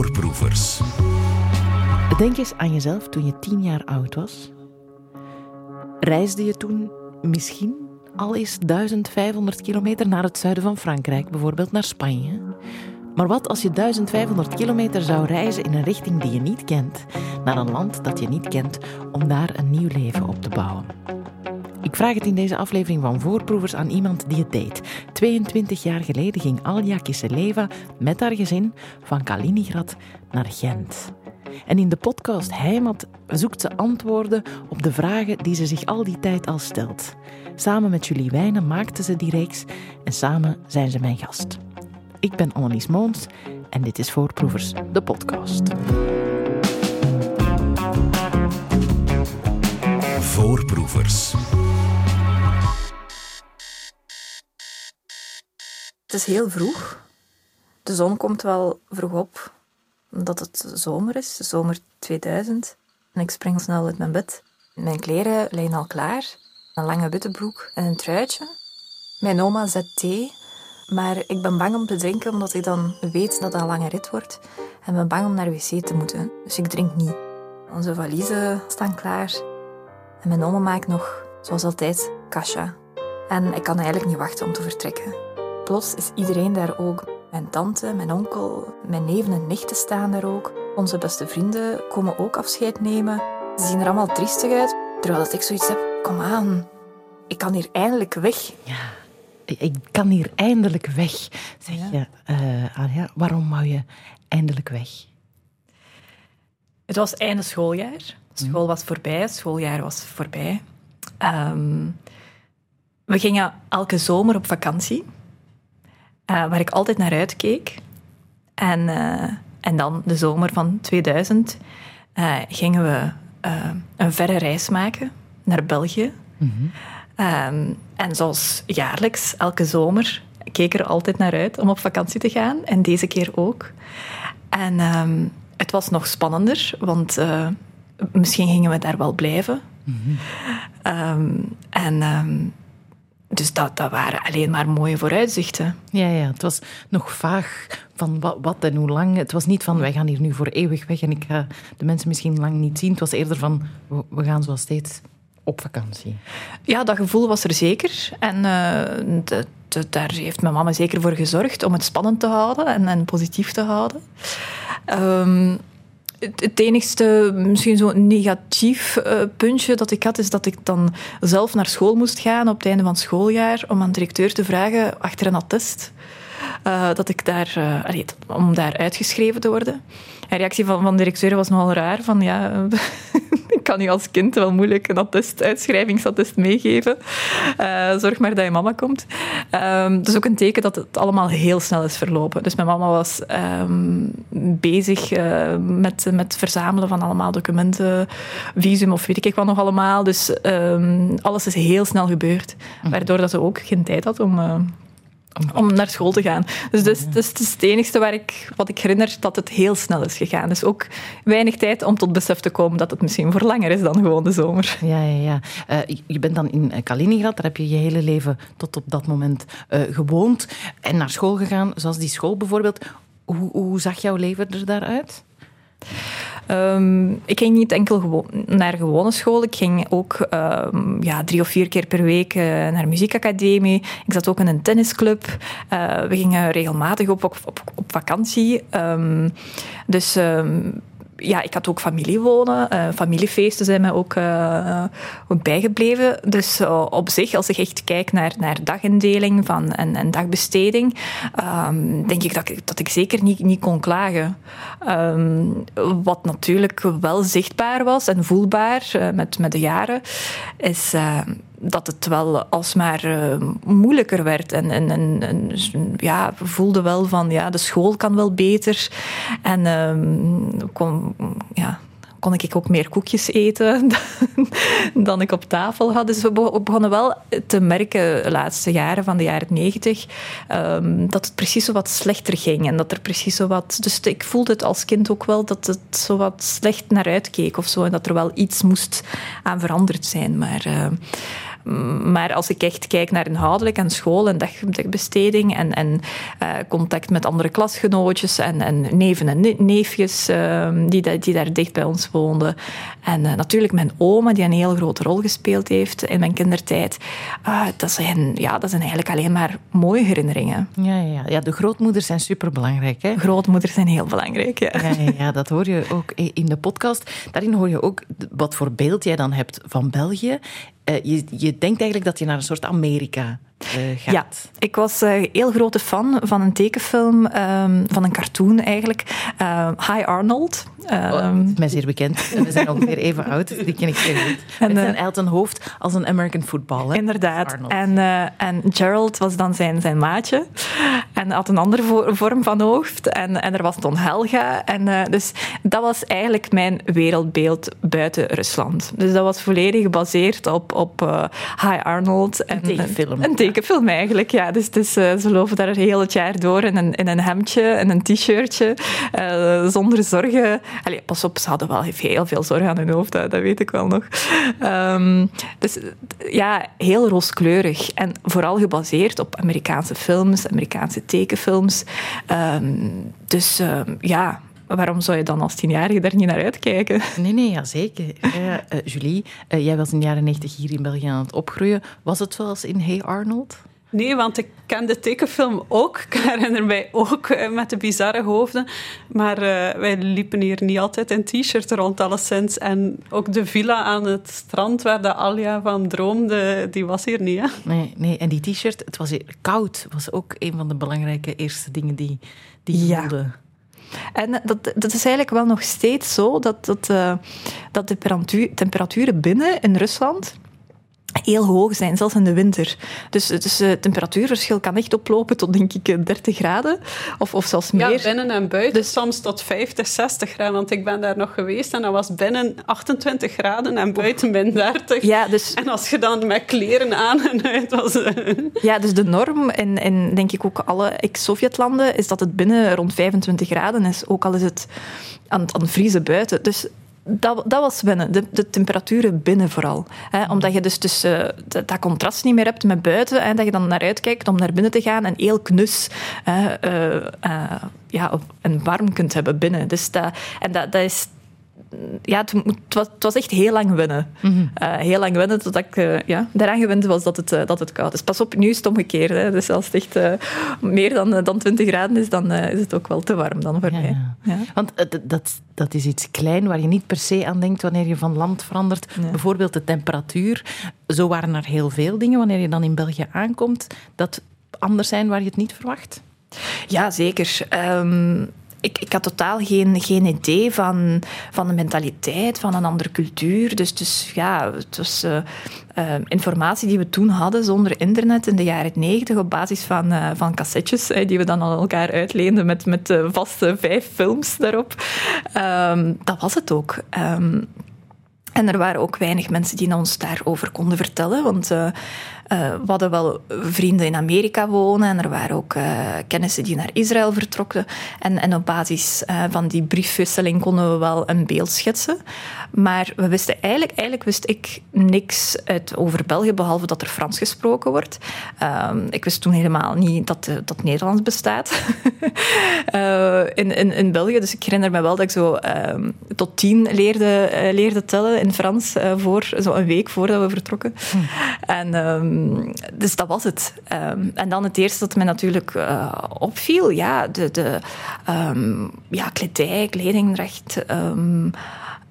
Voorproevers. Denk eens aan jezelf toen je tien jaar oud was. Reisde je toen misschien al eens 1500 kilometer naar het zuiden van Frankrijk, bijvoorbeeld naar Spanje? Maar wat als je 1500 kilometer zou reizen in een richting die je niet kent, naar een land dat je niet kent, om daar een nieuw leven op te bouwen? Ik vraag het in deze aflevering van Voorproevers aan iemand die het deed. 22 jaar geleden ging Alja Kiseleva met haar gezin van Kaliningrad naar Gent. En in de podcast Heimat zoekt ze antwoorden op de vragen die ze zich al die tijd al stelt. Samen met Julie Wijnen maakte ze die reeks en samen zijn ze mijn gast. Ik ben Annelies Moons en dit is Voorproevers, de podcast. Voorproevers. Het is heel vroeg. De zon komt wel vroeg op, omdat het zomer is, zomer 2000. En ik spring snel uit mijn bed. Mijn kleren liggen al klaar. Een lange witte broek en een truitje. Mijn oma zet thee, maar ik ben bang om te drinken omdat ik dan weet dat een lange rit wordt. En ben bang om naar wc te moeten, dus ik drink niet. Onze valiezen staan klaar. En mijn oma maakt nog, zoals altijd, kasha. En ik kan eigenlijk niet wachten om te vertrekken. Plots is iedereen daar ook. Mijn tante, mijn onkel, mijn neven en nichten staan daar ook. Onze beste vrienden komen ook afscheid nemen. Ze zien er allemaal triestig uit. Terwijl dat ik zoiets heb, kom aan. Ik kan hier eindelijk weg. Ja, ik kan hier eindelijk weg, zeg Ja. je. eh Alja, waarom wou je eindelijk weg? Het was einde schooljaar. School was voorbij, het schooljaar was voorbij. Ehm, we gingen elke zomer op vakantie, eh, waar ik altijd naar uitkeek. En, eh, en dan de zomer van 2000 eh, gingen we een verre reis maken naar België. Ehm, en zoals jaarlijks, elke zomer, keek er altijd naar uit om op vakantie te gaan. En deze keer ook. En ehm, het was nog spannender, want misschien gingen we daar wel blijven. Ehm, en ehm, dus dat, dat waren alleen maar mooie vooruitzichten. Ja, ja, het was nog vaag van wat, wat en hoe lang. Het was niet van, wij gaan hier nu voor eeuwig weg en ik ga de mensen misschien lang niet zien. Het was eerder van, we, we gaan zoals steeds op vakantie. Ja, dat gevoel was er zeker. En eh, de- de- daar heeft mijn mama zeker voor gezorgd om het spannend te houden en, en positief te houden. Ehm, het, enigste, misschien zo'n negatief eh, puntje dat ik had, is dat ik dan zelf naar school moest gaan op het einde van schooljaar om aan de directeur te vragen achter een attest. eh, dat ik daar, eh, om daar uitgeschreven te worden. En de reactie van, van de directeur was nogal raar. Van ja, kan je als kind wel moeilijk een attest, uitschrijvingsattest meegeven. Eh, zorg maar dat je mama komt. Dat is ook een teken dat het allemaal heel snel is verlopen. Dus mijn mama was ehm, bezig eh, met, met het verzamelen van allemaal documenten, visum of weet ik wat nog allemaal. Dus ehm, alles is heel snel gebeurd. Waardoor dat ze ook geen tijd had om... eh, om naar school te gaan. Dus is het, is het enige waar ik, wat ik herinner, dat het heel snel is gegaan. Dus ook weinig tijd om tot besef te komen dat het misschien voor langer is dan gewoon de zomer. Ja, ja, ja. Eh, je- bent dan in Kaliningrad, daar heb je je hele leven tot op dat moment eh, gewoond en naar school gegaan, zoals die school bijvoorbeeld. Hoe, hoe zag jouw leven er daaruit? Ehm, ik ging niet enkel naar gewone school. Ik ging ook ehm, ja, drie of vier keer per week eh, naar muziekacademie. Ik zat ook in een tennisclub. Eh, we gingen regelmatig op, op, vakantie. Ehm, dus ja, ik had ook familie wonen. Eh, familiefeesten zijn mij ook, eh, bijgebleven. Dus eh, op zich, als ik echt kijk naar, naar dagindeling van, en, en dagbesteding, ehm, denk ik dat, ik dat ik zeker niet, niet kon klagen. Ehm, wat natuurlijk wel zichtbaar was en voelbaar met, met de jaren, is eh, dat het wel alsmaar eh, moeilijker werd. En, en, en, ja, we voelden wel van ja, de school kan wel beter. En ehm, kon, ja, kon ik ook meer koekjes eten dan ik op tafel had. Dus we be- we begonnen wel te merken de laatste jaren van de jaren negentig ehm, dat het precies zo wat slechter ging. En dat er precies zo wat... Dus ik voelde het als kind ook wel dat het zo wat slecht naar uitkeek of zo. En dat er wel iets moest aan veranderd zijn. Maar... eh, Maar als ik echt kijk naar inhoudelijk en school en dagbesteding en, en uh, contact met andere klasgenootjes en, en neven en neefjes ehm, die, die daar dicht bij ons woonden. En uh, natuurlijk mijn oma, die een heel grote rol gespeeld heeft in mijn kindertijd. Uh, dat, zijn, ja, dat zijn eigenlijk alleen maar mooie herinneringen. Ja, ja, ja. de grootmoeders zijn superbelangrijk. Hè? Grootmoeders zijn heel belangrijk, ja. Ja, ja, ja, dat hoor je ook in de podcast. Daarin hoor je ook wat voor beeld jij dan hebt van België. Uh, je, je denkt eigenlijk dat je naar een soort Amerika uh, ja, ik was een uh, heel grote fan van een tekenfilm, um, van een cartoon eigenlijk. Uh, Hi Arnold. Um, oh, mij zeer bekend. We zijn ongeveer even oud, die ken ik heel goed. En zijn Elton Hoofd als een American footballer. Inderdaad. En, en Gerald was dan zijn, zijn maatje. En had een andere vorm van hoofd. En, en er was Don Helga. En, dus dat was eigenlijk mijn wereldbeeld buiten Rusland. Dus dat was volledig gebaseerd op, op Hi Arnold. En, een tekenfilm. Een tekenfilm eigenlijk, ja. Dus, dus uh, ze lopen daar heel het jaar door in een, in een hemdje en een t-shirtje. Uh, zonder zorgen. Allee, pas op, ze hadden wel heel veel zorgen aan hun hoofd, dat, weet ik wel nog. Um, dus ja, heel rooskleurig. En vooral gebaseerd op Amerikaanse films, Amerikaanse tekenfilms. Um, dus uh, ja, waarom zou je dan als tienjarige daar niet naar uitkijken? Nee, nee, ja, zeker. Uh, Julie, uh, jij was in de jaren 90 hier in België aan het opgroeien. Was het zoals in Hey Arnold? Nee, want ik ken de tekenfilm ook. Ik herinner mij ook uh, met de bizarre hoofden. Maar wij liepen hier niet altijd in t-shirt rond, alleszins. En ook de villa aan het strand waar de Alia van droomde, die was hier niet. Hè? Nee, nee, en die t-shirt, het was koud, was ook een van de belangrijke eerste dingen die, die ja. voelde. En dat, dat is eigenlijk wel nog steeds zo dat, dat, uh, dat de temperaturen binnen in Rusland heel hoog zijn, zelfs in de winter. Dus, dus het temperatuurverschil kan echt oplopen tot, denk ik, 30 graden. Of, of zelfs meer. Ja, binnen en buiten dus, soms tot 50, 60 graden. Want ik ben daar nog geweest en dat was binnen 28 graden en buiten min 30. Ja, dus, en als je dan met kleren aan en uit was... Ja, dus de norm in, in denk ik ook alle ex-Sovjetlanden is dat het binnen rond 25 graden is. Ook al is het aan, aan het vriezen buiten. Dus dat, dat was binnen, de, de temperaturen binnen vooral. Omdat je dus, dus uh, dat, contrast niet meer hebt met buiten, en dat je dan naar uitkijkt om naar binnen te gaan en heel knus uh, uh, ja, en warm kunt hebben binnen. Dus dat, en dat, dat is ja, het, was, het, was, echt heel lang winnen. Mm -hmm. uh, heel lang winnen totdat ik uh, ja, daaraan gewend was dat het, uh, dat het koud is. Pas op, nu is het omgekeerd. Hè. Dus als het echt meer dan, dan 20 graden is, dan is het ook wel te warm dan voor ja, mij. Ja. Want dat, dat is iets klein waar je niet per se aan denkt wanneer je van land verandert. Bijvoorbeeld de temperatuur. Zo waren er heel veel dingen wanneer je dan in België aankomt dat anders zijn waar je het niet verwacht. Ja, zeker. Um, ik, ik had totaal geen, geen idee van, van de mentaliteit, van een andere cultuur. Dus, dus ja, het was uh, uh, informatie die we toen hadden zonder internet in de jaren negentig op basis van, uh, van cassettes die we dan aan elkaar uitleenden met, met vaste vijf films daarop. Um, dat was het ook. Um, en er waren ook weinig mensen die ons daarover konden vertellen, want uh, we hadden wel vrienden in Amerika wonen en er waren ook uh, kennissen die naar Israël vertrokken. En, en op basis van die briefwisseling konden we wel een beeld schetsen. Maar we wisten eigenlijk, eigenlijk wist ik niks uit over België, behalve dat er Frans gesproken wordt. Ehm, ik wist toen helemaal niet dat, dat Nederlands bestaat in, in, in België. Dus ik herinner me wel dat ik zo ehm, tot tien leerde, leerde tellen in Frans voor zo een week voordat we vertrokken. Hmm. En, um, dus dat was het. Um, en dan het eerste dat mij natuurlijk uh, opviel, ja, de, de um, ja, kledij, kledingrecht.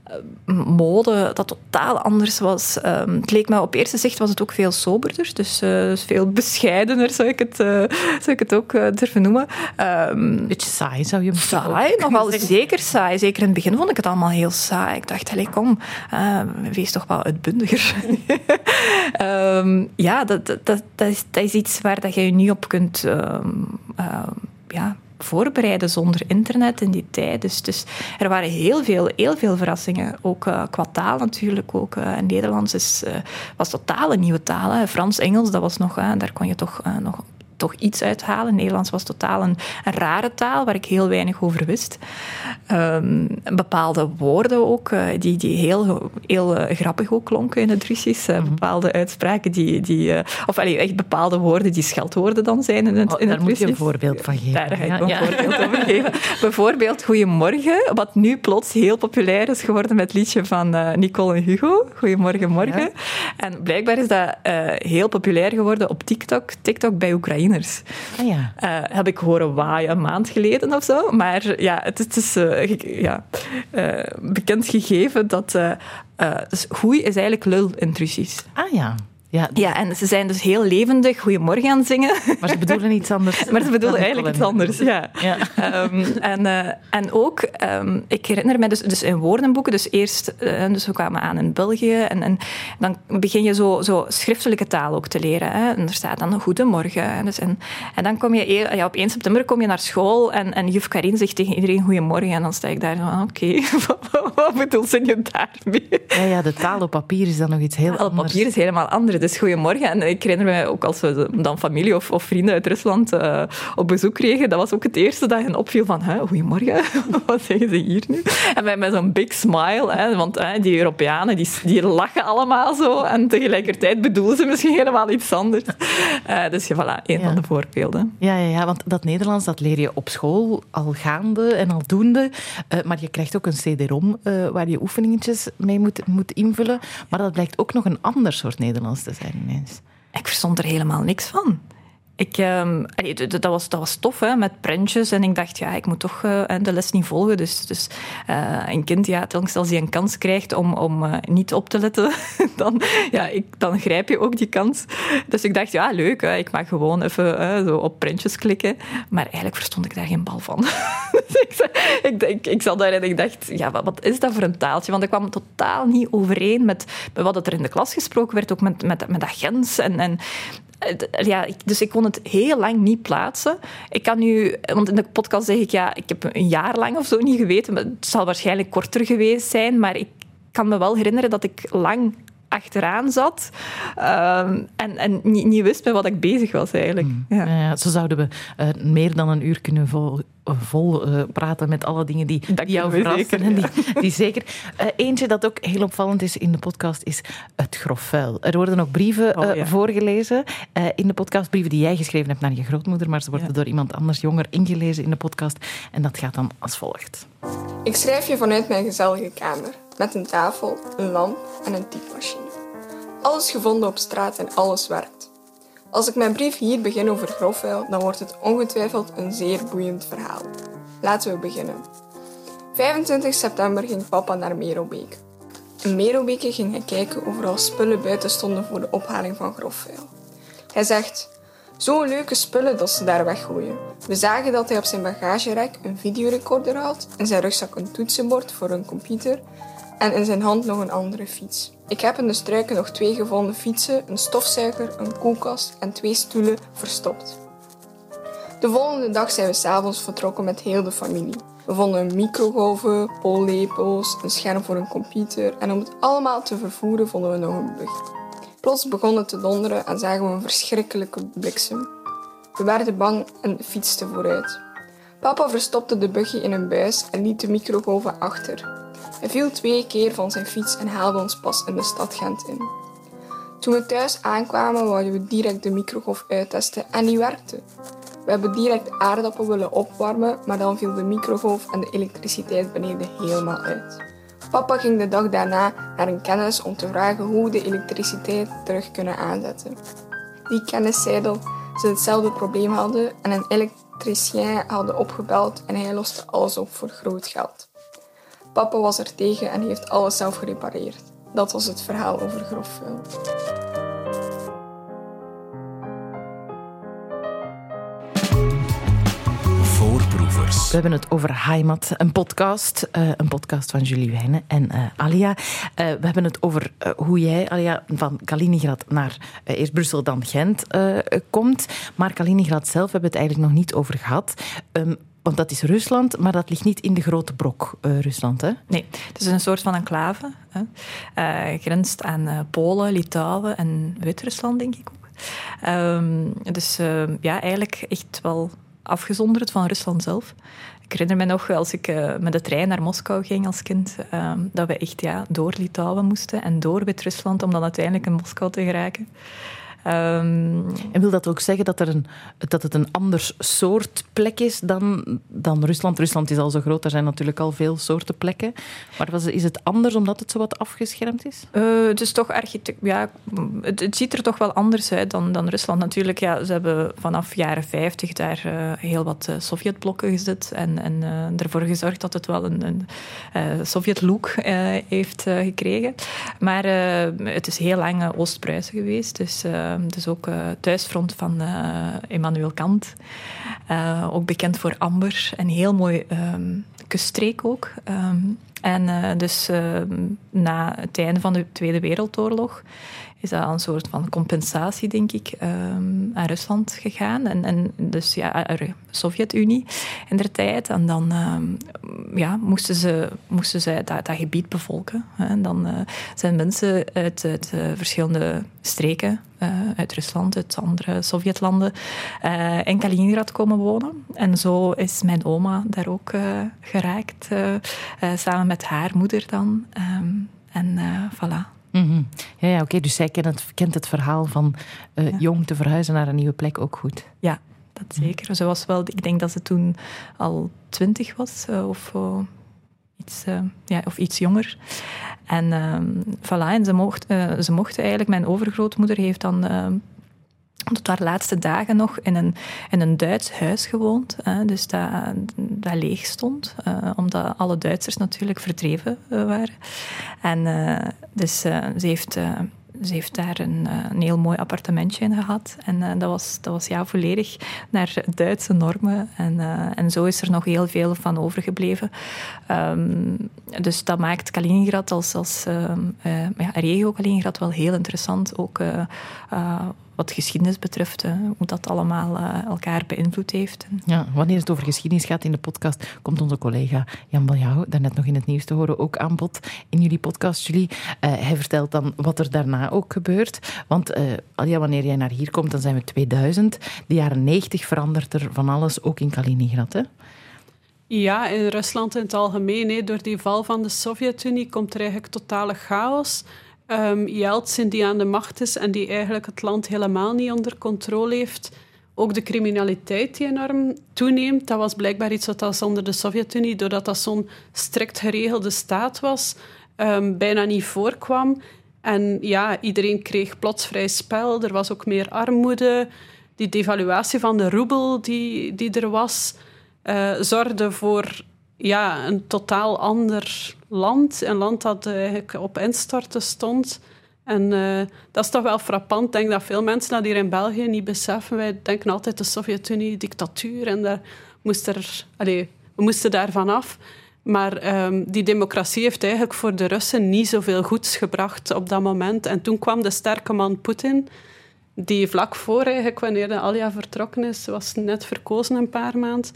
Eh, mode dat totaal anders was. Um, het leek me op eerste zicht was het ook veel soberder, dus, uh, veel bescheidener zou ik het, uh, zou ik het ook uh, durven noemen. Um, Beetje saai zou je Saai, nogal zeker saai. Zeker in het begin vond ik het allemaal heel saai. Ik dacht, hey, kom, wees toch wel uitbundiger. um, ja, dat, dat, dat, is, dat is iets waar dat je je niet op kunt ja, voorbereiden zonder internet in die tijd. Dus, dus er waren heel veel, heel veel verrassingen. Ook uh, qua taal natuurlijk. Ook, uh, Nederlands is, uh, was totaal een nieuwe taal. Frans, Engels, dat was nog, daar kon je toch nog toch iets uithalen. Nederlands was totaal een, een rare taal waar ik heel weinig over wist. Ehm, bepaalde woorden ook, uh, die, die heel, heel uh, grappig ook klonken in het Russisch. Uh, Bepaalde uitspraken die... die of allee, echt bepaalde woorden die scheldwoorden dan zijn in het, oh, in het daar Russisch. moet je een voorbeeld van geven. Daar ga ik ja, een ja. voorbeeld over geven. Bijvoorbeeld Goedemorgen, wat nu plots heel populair is geworden met het liedje van Nicole en Hugo. Goedemorgen, morgen. Ja. En blijkbaar is dat heel populair geworden op TikTok, TikTok bij Ah, ja. Uh, heb ik horen waaien een maand geleden of zo. Maar ja, het, het is ja, bekend gegeven dat dus goei is eigenlijk lul in Russisch. Ah ja. Ja, ja, en ze zijn dus heel levendig goeiemorgen aan het zingen. Maar ze bedoelen iets anders. maar ze bedoelen eigenlijk iets anders, ja. ja. Um, en, uh, en ook, um, ik herinner me dus, dus in woordenboeken, dus eerst, uh, dus we kwamen aan in België, en, en dan begin je zo, zo schriftelijke taal ook te leren. Hè. En er staat dan goedemorgen. Hè. Dus en, en dan kom je, ja, op 1 september kom je naar school en, en juf Karin zegt tegen iedereen goedemorgen. En dan sta ik daar van, oké, okay, wat, wat bedoelt ze nu daarmee? Ja, ja, de taal op papier is dan nog iets heel taal anders. op papier is helemaal anders. Dus goedemorgen. En ik herinner me ook als we dan familie of, of vrienden uit Rusland uh, op bezoek kregen, dat was ook het eerste dat hen opviel van, goedemorgen, wat zeggen ze hier nu? En met, met zo'n big smile, hè, want hè, die Europeanen die, die lachen allemaal zo en tegelijkertijd bedoelen ze misschien helemaal iets anders. Uh, dus ja, voilà, een ja. van de voorbeelden. Ja, ja, ja, want dat Nederlands dat leer je op school al gaande en al doende, uh, maar je krijgt ook een CD-ROM waar je oefeningetjes mee moet, moet invullen, maar dat blijkt ook nog een ander soort Nederlands zijn. Ik verstond er helemaal niks van. Ik, allee, dat, was, dat was tof, hè, met prentjes. En ik dacht, ja, ik moet toch uh, de les niet volgen. Dus, dus uh, een kind, ja, als hij een kans krijgt om, om uh, niet op te letten, dan, ja, ik, dan grijp je ook die kans. Dus ik dacht, ja, leuk, ik mag gewoon even zo op prentjes klikken. Maar eigenlijk verstond ik daar geen bal van. ik, ik, ik, zat daar en ik dacht, ja, wat, is dat voor een taaltje? Want ik kwam totaal niet overeen met, met wat er in de klas gesproken werd, ook met, met, met agents en... en ja, dus ik kon het heel lang niet plaatsen. Ik kan nu, want in de podcast zeg ik ja, ik heb een jaar lang of zo niet geweten. Het zal waarschijnlijk korter geweest zijn, maar ik kan me wel herinneren dat ik lang achteraan zat um, en, en niet, niet wist met wat ik bezig was eigenlijk. Mm. Ja. Ja, zo zouden we uh, meer dan een uur kunnen vol, vol uh, praten met alle dingen die, die jou verrassen. En die, die zeker. Uh, eentje dat ook heel opvallend is in de podcast is het grof vuil. Er worden ook brieven oh, ja. voorgelezen in de podcast. Brieven die jij geschreven hebt naar je grootmoeder, maar ze worden door iemand anders jonger ingelezen in de podcast. En dat gaat dan als volgt. Ik schrijf je vanuit mijn gezellige kamer. Met een tafel, een lamp en een typemachine. Alles gevonden op straat en alles werkt. Als ik mijn brief hier begin over grofvuil, dan wordt het ongetwijfeld een zeer boeiend verhaal. Laten we beginnen. 25 september ging papa naar Merelbeek. In Merelbeke ging hij kijken of er al spullen buiten stonden voor de ophaling van grofvuil. Hij zegt, zo'n leuke spullen dat ze daar weggooien. We zagen dat hij op zijn bagagerek een videorecorder had, in zijn rugzak een toetsenbord voor een computer en in zijn hand nog een andere fiets. Ik heb in de struiken nog twee gevonden fietsen, een stofzuiger, een koelkast en twee stoelen verstopt. De volgende dag zijn we s'avonds vertrokken met heel de familie. We vonden een microgolven, pollepels, een scherm voor een computer en om het allemaal te vervoeren vonden we nog een bug. Plots begon het te donderen en zagen we een verschrikkelijke bliksem. We werden bang en fietsten vooruit. Papa verstopte de buggy in een buis en liet de microgolven achter. Hij viel twee keer van zijn fiets en haalde ons pas in de stad Gent in. Toen we thuis aankwamen, wouden we direct de microgolf uittesten en die werkte. We hebben direct aardappel willen opwarmen, maar dan viel de microgolf en de elektriciteit beneden helemaal uit. Papa ging de dag daarna naar een kennis om te vragen hoe we de elektriciteit terug kunnen aanzetten. Die kennis zei dat ze hetzelfde probleem hadden en een elektricien hadden opgebeld en hij loste alles op voor groot geld. Papa was er tegen en heeft alles zelf gerepareerd. Dat was het verhaal over grofvuil. Voorproevers. We hebben het over Heimat, een podcast. Uh, een podcast van Julie Wijnen en uh, Alia. Uh, we hebben het over hoe jij, Alia, van Kaliningrad naar eerst Brussel, dan Gent komt. Maar Kaliningrad zelf hebben we het eigenlijk nog niet over gehad. Um, want dat is Rusland, maar dat ligt niet in de grote brok uh, Rusland, hè? Nee, het is een soort van enclave. Hè. Uh, grenst aan uh, Polen, Litouwen en Wit-Rusland, denk ik ook. Ehm, dus ehm, ja, eigenlijk echt wel afgezonderd van Rusland zelf. Ik herinner me nog, als ik uh, met de trein naar Moskou ging als kind, ehm, dat we echt ja, door Litouwen moesten en door Wit-Rusland om dan uiteindelijk in Moskou te geraken. Um, en wil dat ook zeggen dat, er een, dat het een ander soort plek is dan, dan Rusland? Rusland is al zo groot, er zijn natuurlijk al veel soorten plekken. Maar was, is het anders omdat het zo wat afgeschermd is? Uh, het is toch architect... Ja, het, het, ziet er toch wel anders uit dan, dan Rusland. Natuurlijk, ja, ze hebben vanaf jaren 50 daar uh, heel wat uh, Sovjetblokken gezet en, en ervoor gezorgd dat het wel een, een Sovjet-look heeft gekregen. Maar het is heel lang Oost-Pruisen geweest, dus dus ook uh, thuisfront van uh, Immanuel Kant. Uh, ook bekend voor Amber. Een heel mooi um, kuststreek ook. Um, en dus na het einde van de Tweede Wereldoorlog is dat een soort van compensatie, denk ik, um, aan Rusland gegaan. En, en dus ja, de Sovjet-Unie in der tijd. En dan um, ja, moesten ze, moesten ze dat, gebied bevolken. En dan uh, zijn mensen uit, uit uh, verschillende streken, uit Rusland, uit andere Sovjetlanden, in Kaliningrad komen wonen. En zo is mijn oma daar ook geraakt, samen met haar moeder dan. Um, en voilà. Mm -hmm. Ja, ja oké. Dus zij kent het, kent het verhaal van uh, ja. jong te verhuizen naar een nieuwe plek ook goed. Ja, dat zeker. Ze was wel, ik denk dat ze toen al twintig was uh, of, uh, iets, ja, of iets jonger. En voilà, en ze mocht, ze mocht eigenlijk, mijn overgrootmoeder heeft dan tot haar laatste dagen nog in een, in een Duits huis gewoond. Hè, dus dat, dat leeg stond, uh, omdat alle Duitsers natuurlijk verdreven uh, waren. En uh, dus ze heeft ze heeft daar een, een, heel mooi appartementje in gehad. En dat, was, dat was ja, volledig naar Duitse normen. En, en zo is er nog heel veel van overgebleven. Um, dus dat maakt Kaliningrad als, als uh, ja, regio Kaliningrad wel heel interessant. Ook wat geschiedenis betreft, hoe dat allemaal elkaar beïnvloed heeft. Ja, wanneer het over geschiedenis gaat in de podcast, komt onze collega Jan Baljouw, daarnet nog in het nieuws te horen, ook aan bod in jullie podcast, Julie. hij vertelt dan wat er daarna ook gebeurt. Want uh, ja, wanneer jij naar hier komt, dan zijn we 2000. De jaren 90 verandert er van alles, ook in Kaliningrad, hè? Ja, in Rusland in het algemeen. Hè. Door die val van de Sovjet-Unie komt er eigenlijk totale chaos. Um, Yeltsin die aan de macht is en die eigenlijk het land helemaal niet onder controle heeft. Ook de criminaliteit die enorm toeneemt. Dat was blijkbaar iets wat als onder de Sovjet-Unie, doordat dat zo'n strikt geregelde staat was, um, bijna niet voorkwam. En ja, iedereen kreeg plots vrij spel. Er was ook meer armoede. Die devaluatie van de roebel die, die er was, uh, zorgde voor ja, een totaal ander land. Een land dat eigenlijk op instorten stond. En uh, dat is toch wel frappant. Ik denk dat veel mensen dat hier in België niet beseffen. Wij denken altijd de Sovjet-Unie, dictatuur. En daar moest er, allez, we moesten daar vanaf. Maar um, die democratie heeft eigenlijk voor de Russen niet zoveel goeds gebracht op dat moment. En toen kwam de sterke man Poetin, die vlak voor eigenlijk, wanneer de Alia vertrokken is, was net verkozen een paar maanden.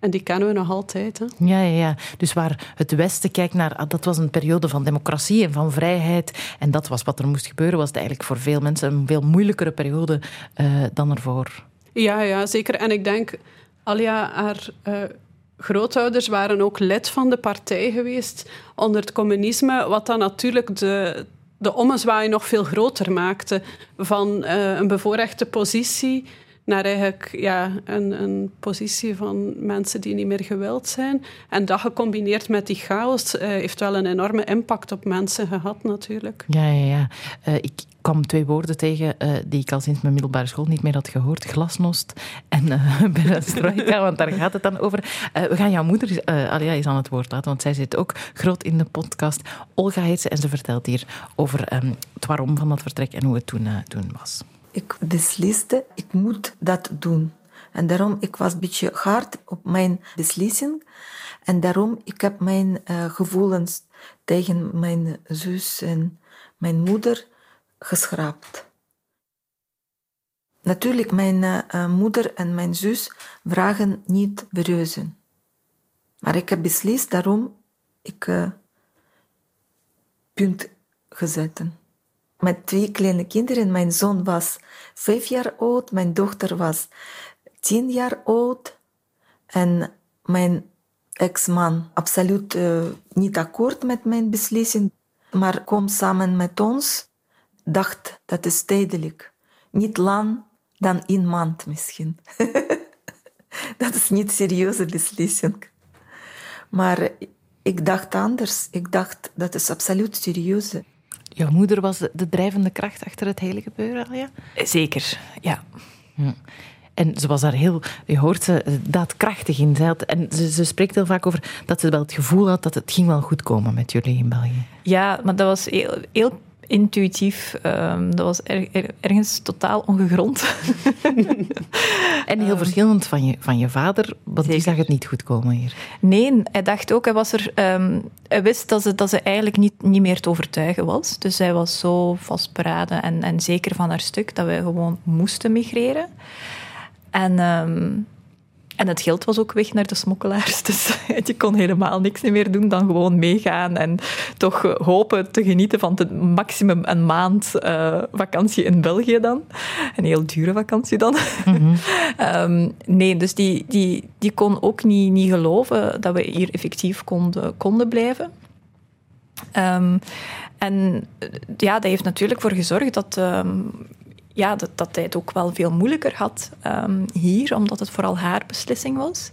En die kennen we nog altijd. Hè? Ja, ja, ja. Dus waar het Westen kijkt naar... Ah, dat was een periode van democratie en van vrijheid. En dat was wat er moest gebeuren. Was het eigenlijk voor veel mensen een veel moeilijkere periode uh, dan ervoor. Ja, ja, zeker. En ik denk... Alia, haar... Uh, grootouders waren ook lid van de partij geweest onder het communisme, wat dan natuurlijk de, de ommezwaai nog veel groter maakte van uh, een bevoorrechte positie naar eigenlijk ja, een, een positie van mensen die niet meer gewild zijn. En dat gecombineerd met die chaos uh, heeft wel een enorme impact op mensen gehad natuurlijk. Ja, ja, ja. Uh, ik kwam twee woorden tegen uh, die ik al sinds mijn middelbare school niet meer had gehoord. Glasnost en uh, want daar gaat het dan over. Uh, we gaan jouw moeder Alia eens aan het woord laten, want zij zit ook groot in de podcast. Olga heet ze en ze vertelt hier over um, het waarom van dat vertrek en hoe het toen, toen was. Ik besliste, ik moet dat doen. En daarom, ik was een beetje hard op mijn beslissing. En daarom, ik heb mijn uh, gevoelens tegen mijn zus en mijn moeder geschrapt. Natuurlijk, mijn uh, moeder en mijn zus vragen niet bereuzen. Maar ik heb beslist, daarom ik uh, punt gezet. Met twee kleine kinderen. Mijn zoon was vijf jaar oud, mijn dochter was tien jaar oud. En mijn ex-man absoluut uh, niet akkoord met mijn beslissing, maar kwam samen met ons. Dacht dat is tijdelijk. Niet lang, dan een maand misschien. dat is niet serieuze beslissing. Maar ik dacht anders. Ik dacht dat is absoluut serieus. Jouw moeder was de drijvende kracht achter het hele gebeuren, Alja? Zeker, ja. ja. En ze was daar heel, je hoort ze daadkrachtig in. Ze had, en ze, ze, spreekt heel vaak over dat ze wel het gevoel had dat het ging wel goed komen met jullie in België. Ja, maar dat was heel, heel intuïtief. Um, dat was er, er, ergens totaal ongegrond. en heel um, verschillend van je, van je vader, want die zag het niet goed komen hier. Nee, hij dacht ook, hij, was er, um, hij wist dat ze, dat ze eigenlijk niet, niet meer te overtuigen was. Dus hij was zo vastberaden en, en zeker van haar stuk dat wij gewoon moesten migreren. En, en het geld was ook weg naar de smokkelaars. Dus je kon helemaal niks meer doen dan gewoon meegaan en toch hopen te genieten van het maximum een maand uh, vakantie in België dan. Een heel dure vakantie dan. Mm -hmm. um, nee, dus die, die, die kon ook niet, niet geloven dat we hier effectief konden, konden blijven. Um, en ja, dat heeft natuurlijk voor gezorgd dat um, ja, dat, dat hij ook wel veel moeilijker had um, hier, omdat het vooral haar beslissing was.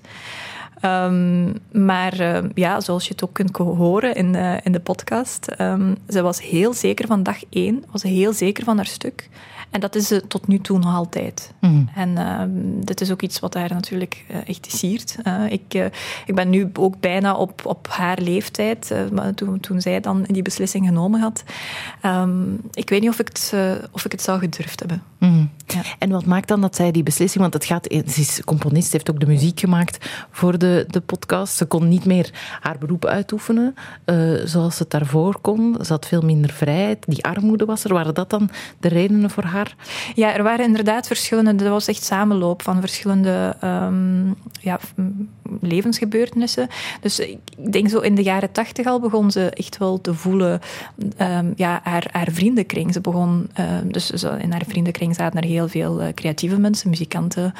Um, maar uh, ja, zoals je het ook kunt horen in de, in de podcast, ze was heel zeker van dag één, was heel zeker van haar stuk. En dat is ze tot nu toe nog altijd. Mm. En uh, dit is ook iets wat haar natuurlijk uh, echt siert. Uh, ik, ik ben nu ook bijna op, op haar leeftijd, toen, toen zij dan die beslissing genomen had. Um, ik weet niet of ik het, of ik het zou gedurfd hebben. Mm. Ja. En wat maakt dan dat zij die beslissing, want het gaat, ze is componist, heeft ook de muziek gemaakt voor de, de podcast. Ze kon niet meer haar beroep uitoefenen zoals ze het daarvoor kon. Ze had veel minder vrijheid. Die armoede was er. Waren dat dan de redenen voor haar? Ja, er waren inderdaad verschillende. Er was echt samenloop van verschillende um, ja, levensgebeurtenissen. Dus ik denk zo in de jaren tachtig al begon ze echt wel te voelen. Um, ja, haar, haar vriendenkring. Ze begon, uh, dus in haar vriendenkring zaten er heel veel uh, creatieve mensen, muzikanten,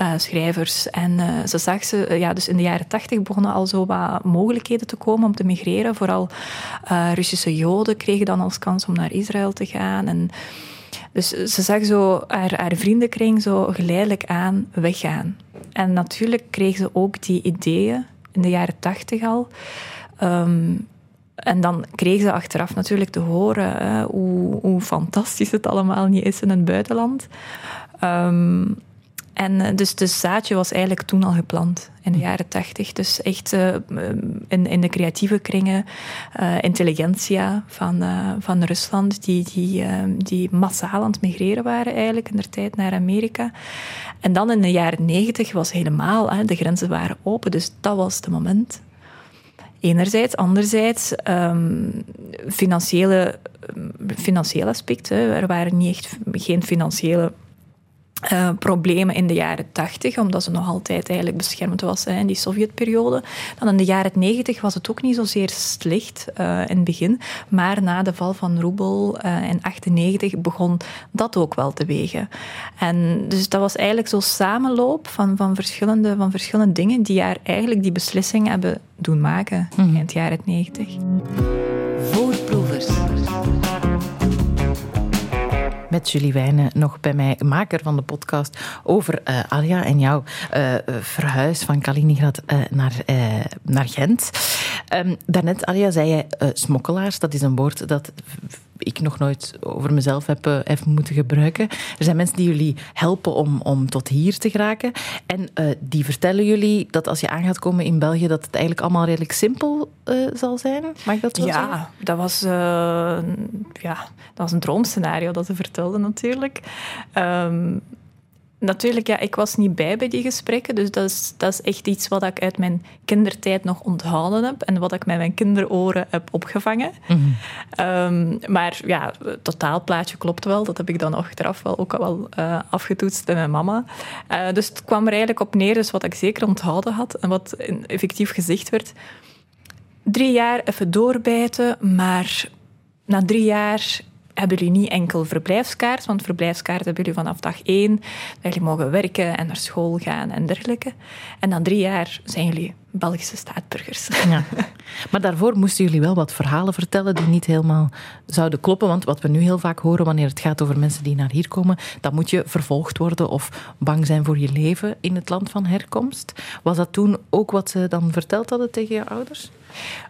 uh, schrijvers. En ze zag ze, ja, dus in de jaren tachtig begonnen al zo wat mogelijkheden te komen om te migreren. Vooral Russische Joden kregen dan als kans om naar Israël te gaan. En dus ze zag zo haar, haar vriendenkring zo geleidelijk aan weggaan. En natuurlijk kreeg ze ook die ideeën in de jaren tachtig al. Um, en dan kreeg ze achteraf natuurlijk te horen hoe, fantastisch het allemaal niet is in het buitenland. Um, en eh, dus het zaadje was eigenlijk toen al geplant in de jaren tachtig. Dus echt uh, in, in de creatieve kringen, uh, intelligentsia van, uh, van Rusland, die, die, die massaal aan het migreren waren eigenlijk in de tijd naar Amerika. En dan in de jaren negentig was helemaal, hè, de grenzen waren open, dus dat was het moment. Enerzijds, anderzijds um, financiële, financiële aspecten. Er waren niet echt geen financiële uh, problemen in de jaren 80, omdat ze nog altijd eigenlijk beschermd was hè, in die Sovjetperiode. Dan in de jaren 90 was het ook niet zozeer slecht uh, in het begin, maar na de val van Roebel uh, in 98 begon dat ook wel te wegen. En dus dat was eigenlijk zo'n samenloop van, van, verschillende, van verschillende dingen die haar eigenlijk die beslissing hebben doen maken mm -hmm. in het jaren 90. Voorproevers met Julie Wijnen nog bij mij, maker van de podcast over uh, Alia en jouw uh, verhuis van Kaliningrad uh, naar, naar Gent. Um, daarnet, Alia, zei je smokkelaars. Dat is een woord dat ik nog nooit over mezelf heb, uh, heb moeten gebruiken. Er zijn mensen die jullie helpen om, om tot hier te geraken. En uh, die vertellen jullie dat als je aan gaat komen in België, dat het eigenlijk allemaal redelijk simpel uh, zal zijn. Mag ik dat zo ja, zeggen? Dat was, ja, dat was een droomscenario dat ze vertelden natuurlijk. Um, Natuurlijk, ja, ik was niet bij bij die gesprekken, dus dat is, dat is echt iets wat ik uit mijn kindertijd nog onthouden heb en wat ik met mijn kinderoren heb opgevangen. Mm -hmm. um, maar ja, het totaalplaatje klopt wel. Dat heb ik dan achteraf wel ook al wel uh, afgetoetst bij mijn mama. Uh, dus het kwam er eigenlijk op neer, dus wat ik zeker onthouden had en wat effectief gezegd werd. Drie jaar even doorbijten, maar na drie jaar hebben jullie niet enkel verblijfskaart, want verblijfskaart hebben jullie vanaf dag één, jullie mogen werken en naar school gaan en dergelijke. En dan drie jaar zijn jullie Belgische staatsburgers. Ja. Maar daarvoor moesten jullie wel wat verhalen vertellen die niet helemaal zouden kloppen. Want wat we nu heel vaak horen wanneer het gaat over mensen die naar hier komen, dan moet je vervolgd worden of bang zijn voor je leven in het land van herkomst. Was dat toen ook wat ze dan verteld hadden tegen je ouders?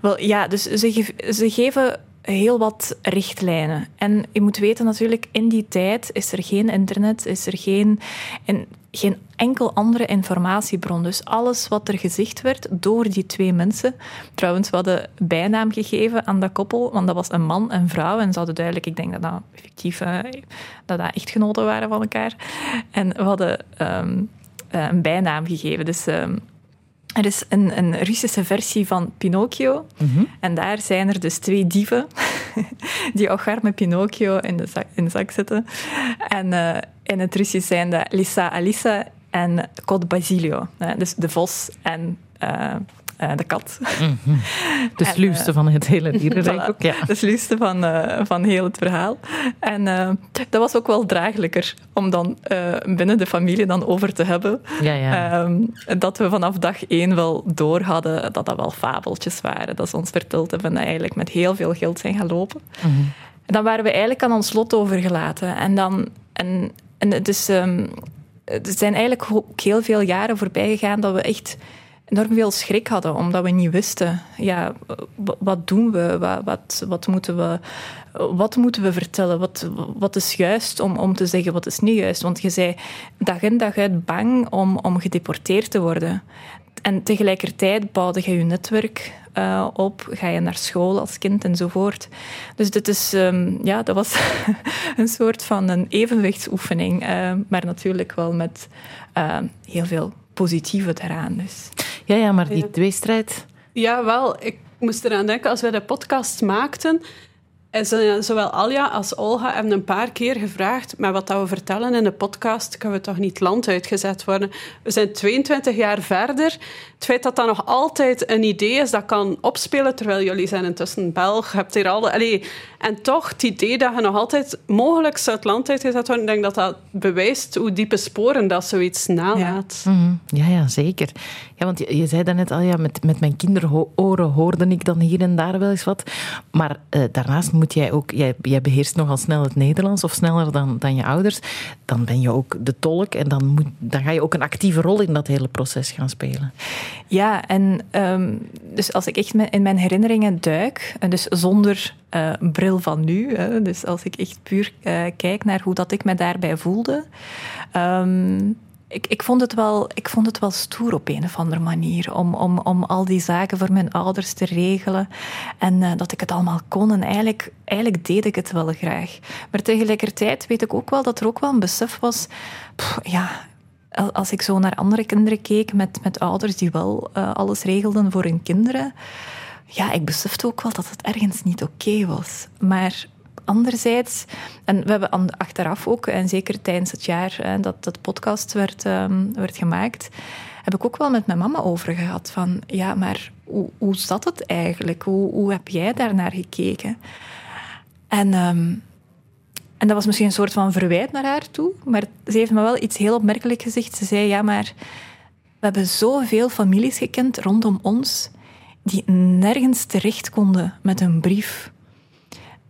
Wel ja, dus ze, ze geven heel wat richtlijnen. En je moet weten natuurlijk, in die tijd is er geen internet, is er geen, en geen enkel andere informatiebron. Dus alles wat er gezegd werd door die twee mensen. Trouwens, we hadden bijnaam gegeven aan dat koppel, want dat was een man en vrouw. En ze hadden duidelijk, ik denk dat dat effectief uh, dat dat echtgenoten waren van elkaar. En we hadden um, uh, een bijnaam gegeven. Dus um, er is een, een, Russische versie van Pinocchio. Mm -hmm. En daar zijn er dus twee dieven die met Pinocchio in de zak, in de zak zitten. En uh, in het Russisch zijn dat Lisa Alisa en Cod Basilio. Dus de vos en uh, uh, de kat. Mm -hmm. De sluwste uh, van het hele dierenrijk voilà, ook, ja. De sluwste van, uh, van heel het verhaal. En dat was ook wel draaglijker om dan binnen de familie dan over te hebben. Ja, ja. Um, dat we vanaf dag één wel door hadden dat dat wel fabeltjes waren. Dat ze ons verteld hebben dat eigenlijk met heel veel geld zijn gaan lopen. Mm -hmm. En dan waren we eigenlijk aan ons lot overgelaten. En dan... En, en dus... Um, er zijn eigenlijk ook heel veel jaren voorbij gegaan dat we echt enorm veel schrik hadden, omdat we niet wisten, ja, wat doen we, wat, wat, wat, moeten we, wat moeten we vertellen, wat, wat is juist om, om te zeggen, wat is niet juist. Want je zei dag in dag uit bang om, om gedeporteerd te worden. En tegelijkertijd bouwde je je netwerk uh, op, ga je naar school als kind enzovoort. Dus dit is, um, ja, dat was een soort van een evenwichtsoefening, uh, maar natuurlijk wel met uh, heel veel positieve eraan. Dus. Ja, ja, maar die tweestrijd... Ja, wel. Ik moest eraan denken, als wij de podcast maakten... En zowel Alja als Olga hebben een paar keer gevraagd, maar wat dat we vertellen in de podcast, kunnen we toch niet land uitgezet worden? We zijn 22 jaar verder. Het feit dat dat nog altijd een idee is, dat kan opspelen, terwijl jullie zijn intussen Belg, hebt hier alle... En toch, het idee dat je nog altijd mogelijk zou het land uitgezet worden, ik denk dat dat bewijst hoe diepe sporen dat zoiets nalaat. Ja, -hmm. ja, zeker. Ja, want je, zei daarnet al, ja, met, met mijn kinderoren hoorde ik dan hier en daar wel eens wat. Maar uh, daarnaast moet jij ook, jij, jij beheerst nogal snel het Nederlands, of sneller dan, dan je ouders. Dan ben je ook de tolk en dan, moet, dan ga je ook een actieve rol in dat hele proces gaan spelen. Ja, en um, dus als ik echt in mijn herinneringen duik, en dus zonder uh, bril van nu, hè, dus als ik echt puur uh, kijk naar hoe dat ik me daarbij voelde. Um, ik, ik, vond het wel, ik vond het wel stoer op een of andere manier om, om, om al die zaken voor mijn ouders te regelen en uh, dat ik het allemaal kon. En eigenlijk, eigenlijk deed ik het wel graag. Maar tegelijkertijd weet ik ook wel dat er ook wel een besef was, ja, als ik zo naar andere kinderen keek met, met ouders die wel uh, alles regelden voor hun kinderen, ja, ik besefte ook wel dat het ergens niet oké was. Maar anderzijds, en we hebben achteraf ook, en zeker tijdens het jaar dat dat podcast werd, um, werd gemaakt, heb ik ook wel met mijn mama over gehad. Van ja, maar hoe, zat het eigenlijk? Hoe, hoe heb jij daarnaar gekeken? En, um, en dat was misschien een soort van verwijt naar haar toe, maar ze heeft me wel iets heel opmerkelijk gezegd. Ze zei: Ja, maar we hebben zoveel families gekend rondom ons die nergens terecht konden met een brief.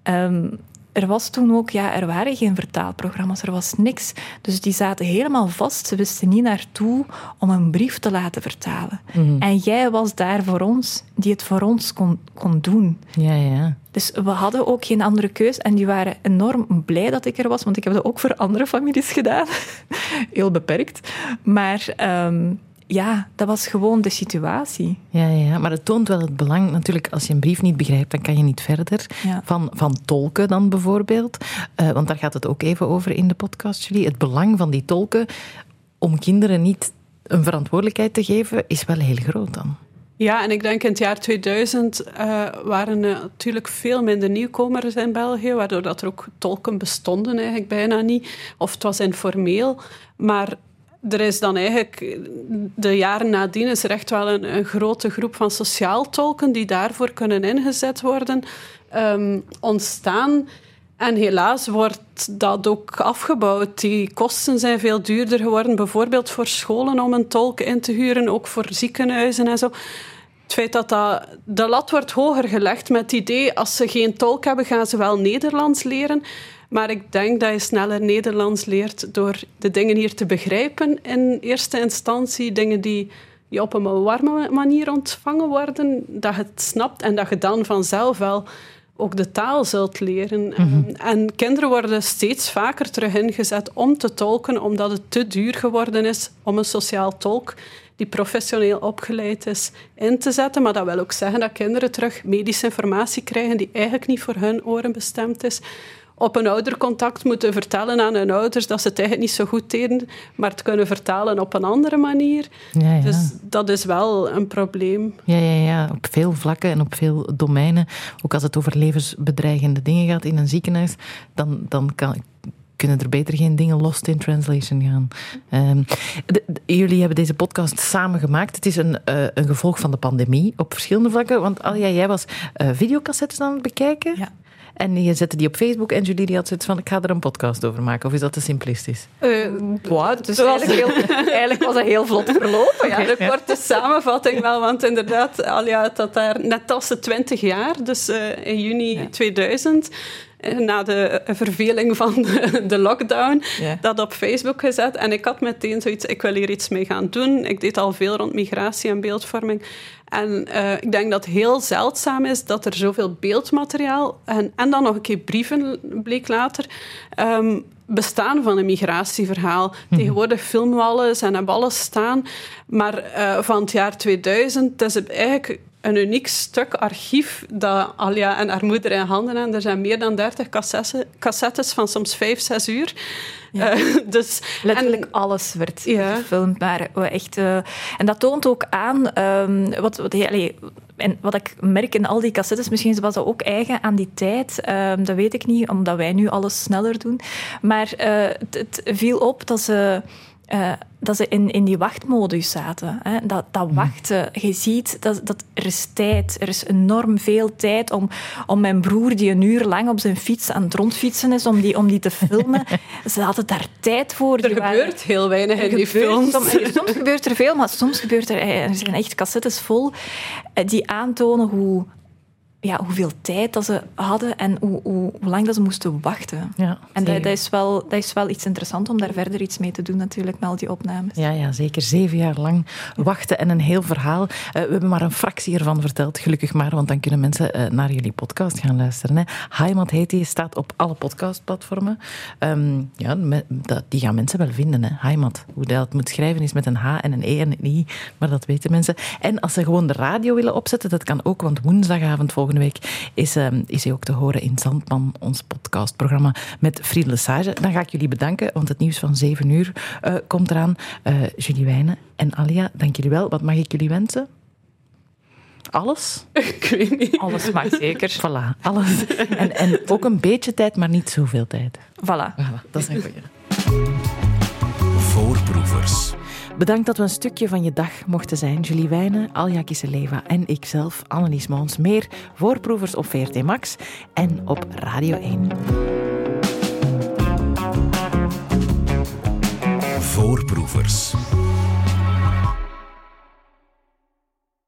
Um, er was toen ook, ja, er waren geen vertaalprogramma's, er was niks. Dus die zaten helemaal vast. Ze wisten niet naartoe om een brief te laten vertalen. Mhm. En jij was daar voor ons, die het voor ons kon, kon doen. Ja, ja. Dus we hadden ook geen andere keus. En die waren enorm blij dat ik er was, want ik heb dat ook voor andere families gedaan. Heel beperkt. Maar... Um, ja, dat was gewoon de situatie. Ja, ja, maar het toont wel het belang. Natuurlijk, als je een brief niet begrijpt, dan kan je niet verder. Ja. Van, van tolken dan bijvoorbeeld. Uh, want daar gaat het ook even over in de podcast, jullie. Het belang van die tolken om kinderen niet een verantwoordelijkheid te geven, is wel heel groot dan. Ja, en ik denk in het jaar 2000 uh, waren er natuurlijk veel minder nieuwkomers in België, waardoor dat er ook tolken bestonden eigenlijk bijna niet. Of het was informeel. Maar er is dan eigenlijk, de jaren nadien, is er echt wel een, grote groep van sociaal tolken die daarvoor kunnen ingezet worden, um, ontstaan. En helaas wordt dat ook afgebouwd. Die kosten zijn veel duurder geworden, bijvoorbeeld voor scholen om een tolk in te huren, ook voor ziekenhuizen en zo. Het feit dat, dat de lat wordt hoger gelegd met het idee, als ze geen tolk hebben, gaan ze wel Nederlands leren. Maar ik denk dat je sneller Nederlands leert door de dingen hier te begrijpen in eerste instantie. Dingen die, die op een warme manier ontvangen worden, dat je het snapt en dat je dan vanzelf wel ook de taal zult leren. Mhm. En kinderen worden steeds vaker terug ingezet om te tolken, omdat het te duur geworden is om een sociaal tolk die professioneel opgeleid is in te zetten. Maar dat wil ook zeggen dat kinderen terug medische informatie krijgen die eigenlijk niet voor hun oren bestemd is op een oudercontact moeten vertellen aan hun ouders dat ze het eigenlijk niet zo goed deden, maar het kunnen vertalen op een andere manier. Ja, ja. Dus dat is wel een probleem. Ja, ja, ja, op veel vlakken en op veel domeinen. Ook als het over levensbedreigende dingen gaat in een ziekenhuis, dan, dan kan, kunnen er beter geen dingen lost in translation gaan. Ehm, de- de- jullie hebben deze podcast samen gemaakt. Het is een, eh, een gevolg van de pandemie op verschillende vlakken. Want Alja, jij was eh, videocassettes aan het bekijken. Ja. En je zette die op Facebook en Julie die had zoiets van, ik ga er een podcast over maken. Of is dat te simplistisch? Eh, Wow, dus eigenlijk, heel, eigenlijk was dat heel vlot verlopen. Ja. de korte samenvatting wel, want inderdaad, Alia had dat daar net als ze 20 jaar, dus eh, in juni 2000, eh, na de eh, verveling van de, de lockdown, dat op Facebook gezet. En ik had meteen zoiets, ik wil hier iets mee gaan doen. Ik deed al veel rond migratie en beeldvorming. En eh, ik denk dat het heel zeldzaam is dat er zoveel beeldmateriaal en, en dan nog een keer brieven, bleek later, ehm, bestaan van een migratieverhaal. Tegenwoordig filmen we alles en hebben alles staan. Maar eh, van het jaar 2000, het is eigenlijk een uniek stuk archief dat Alia en haar moeder in handen hebben. Er zijn meer dan 30 cassettes, cassettes van soms 5, 6 uur. Eh, dus, Letterlijk en- alles werd Ja. gefilmd. Maar we echt, eh, en dat toont ook aan, ehm, wat, wat, allee, en wat ik merk in al die cassettes, misschien was dat ook eigen aan die tijd. ehm, dat weet ik niet, omdat wij nu alles sneller doen. Maar eh, het, het viel op dat ze. Eh, dat ze in, in die wachtmodus zaten. Hè. Dat, dat wachten, je ziet, dat, dat er is tijd. Er is enorm veel tijd om, om mijn broer, die een uur lang op zijn fiets aan het rondfietsen is, om die, om die te filmen. Ze hadden daar tijd voor. er Die waren- gebeurt heel weinig in die gebeurt films. Soms, soms gebeurt er veel, maar soms gebeurt er... eh, Er zijn echt cassettes vol eh, die aantonen hoe, ja, hoeveel tijd dat ze hadden en hoe, hoe, hoe lang dat ze moesten wachten. Ja, En dat, is wel, dat is wel iets interessants om daar verder iets mee te doen, natuurlijk, met al die opnames. Ja, ja, zeker. Zeven jaar lang wachten en een heel verhaal. Eh, we hebben maar een fractie ervan verteld, gelukkig maar, want dan kunnen mensen eh, naar jullie podcast gaan luisteren. Hè. Heimat heet die, staat op alle podcastplatformen. Ehm, ja, me- dat, die gaan mensen wel vinden. Hè. Heimat, hoe dat moet schrijven is met een H en een E en een I, maar dat weten mensen. En als ze gewoon de radio willen opzetten, dat kan ook, want woensdagavond volgende week is, ehm, is hij ook te horen in Zandman, ons podcastprogramma met Friede Lesage. Dan ga ik jullie bedanken, want het nieuws van 7 uur eh, komt eraan. Eh, Julie Wijnen en Alia, dank jullie wel. Wat mag ik jullie wensen? Alles? ik weet niet. Alles mag zeker. Voilà, alles. En, en ook een beetje tijd, maar niet zoveel tijd. Voilà. Voilà, dat is een goeie. Voorproevers. Bedankt dat we een stukje van je dag mochten zijn. Julie Wijnen, Alja Kisseleva en ikzelf, Annelies Moons. Meer voorproevers op VRT Max en op Radio 1. Voorproevers.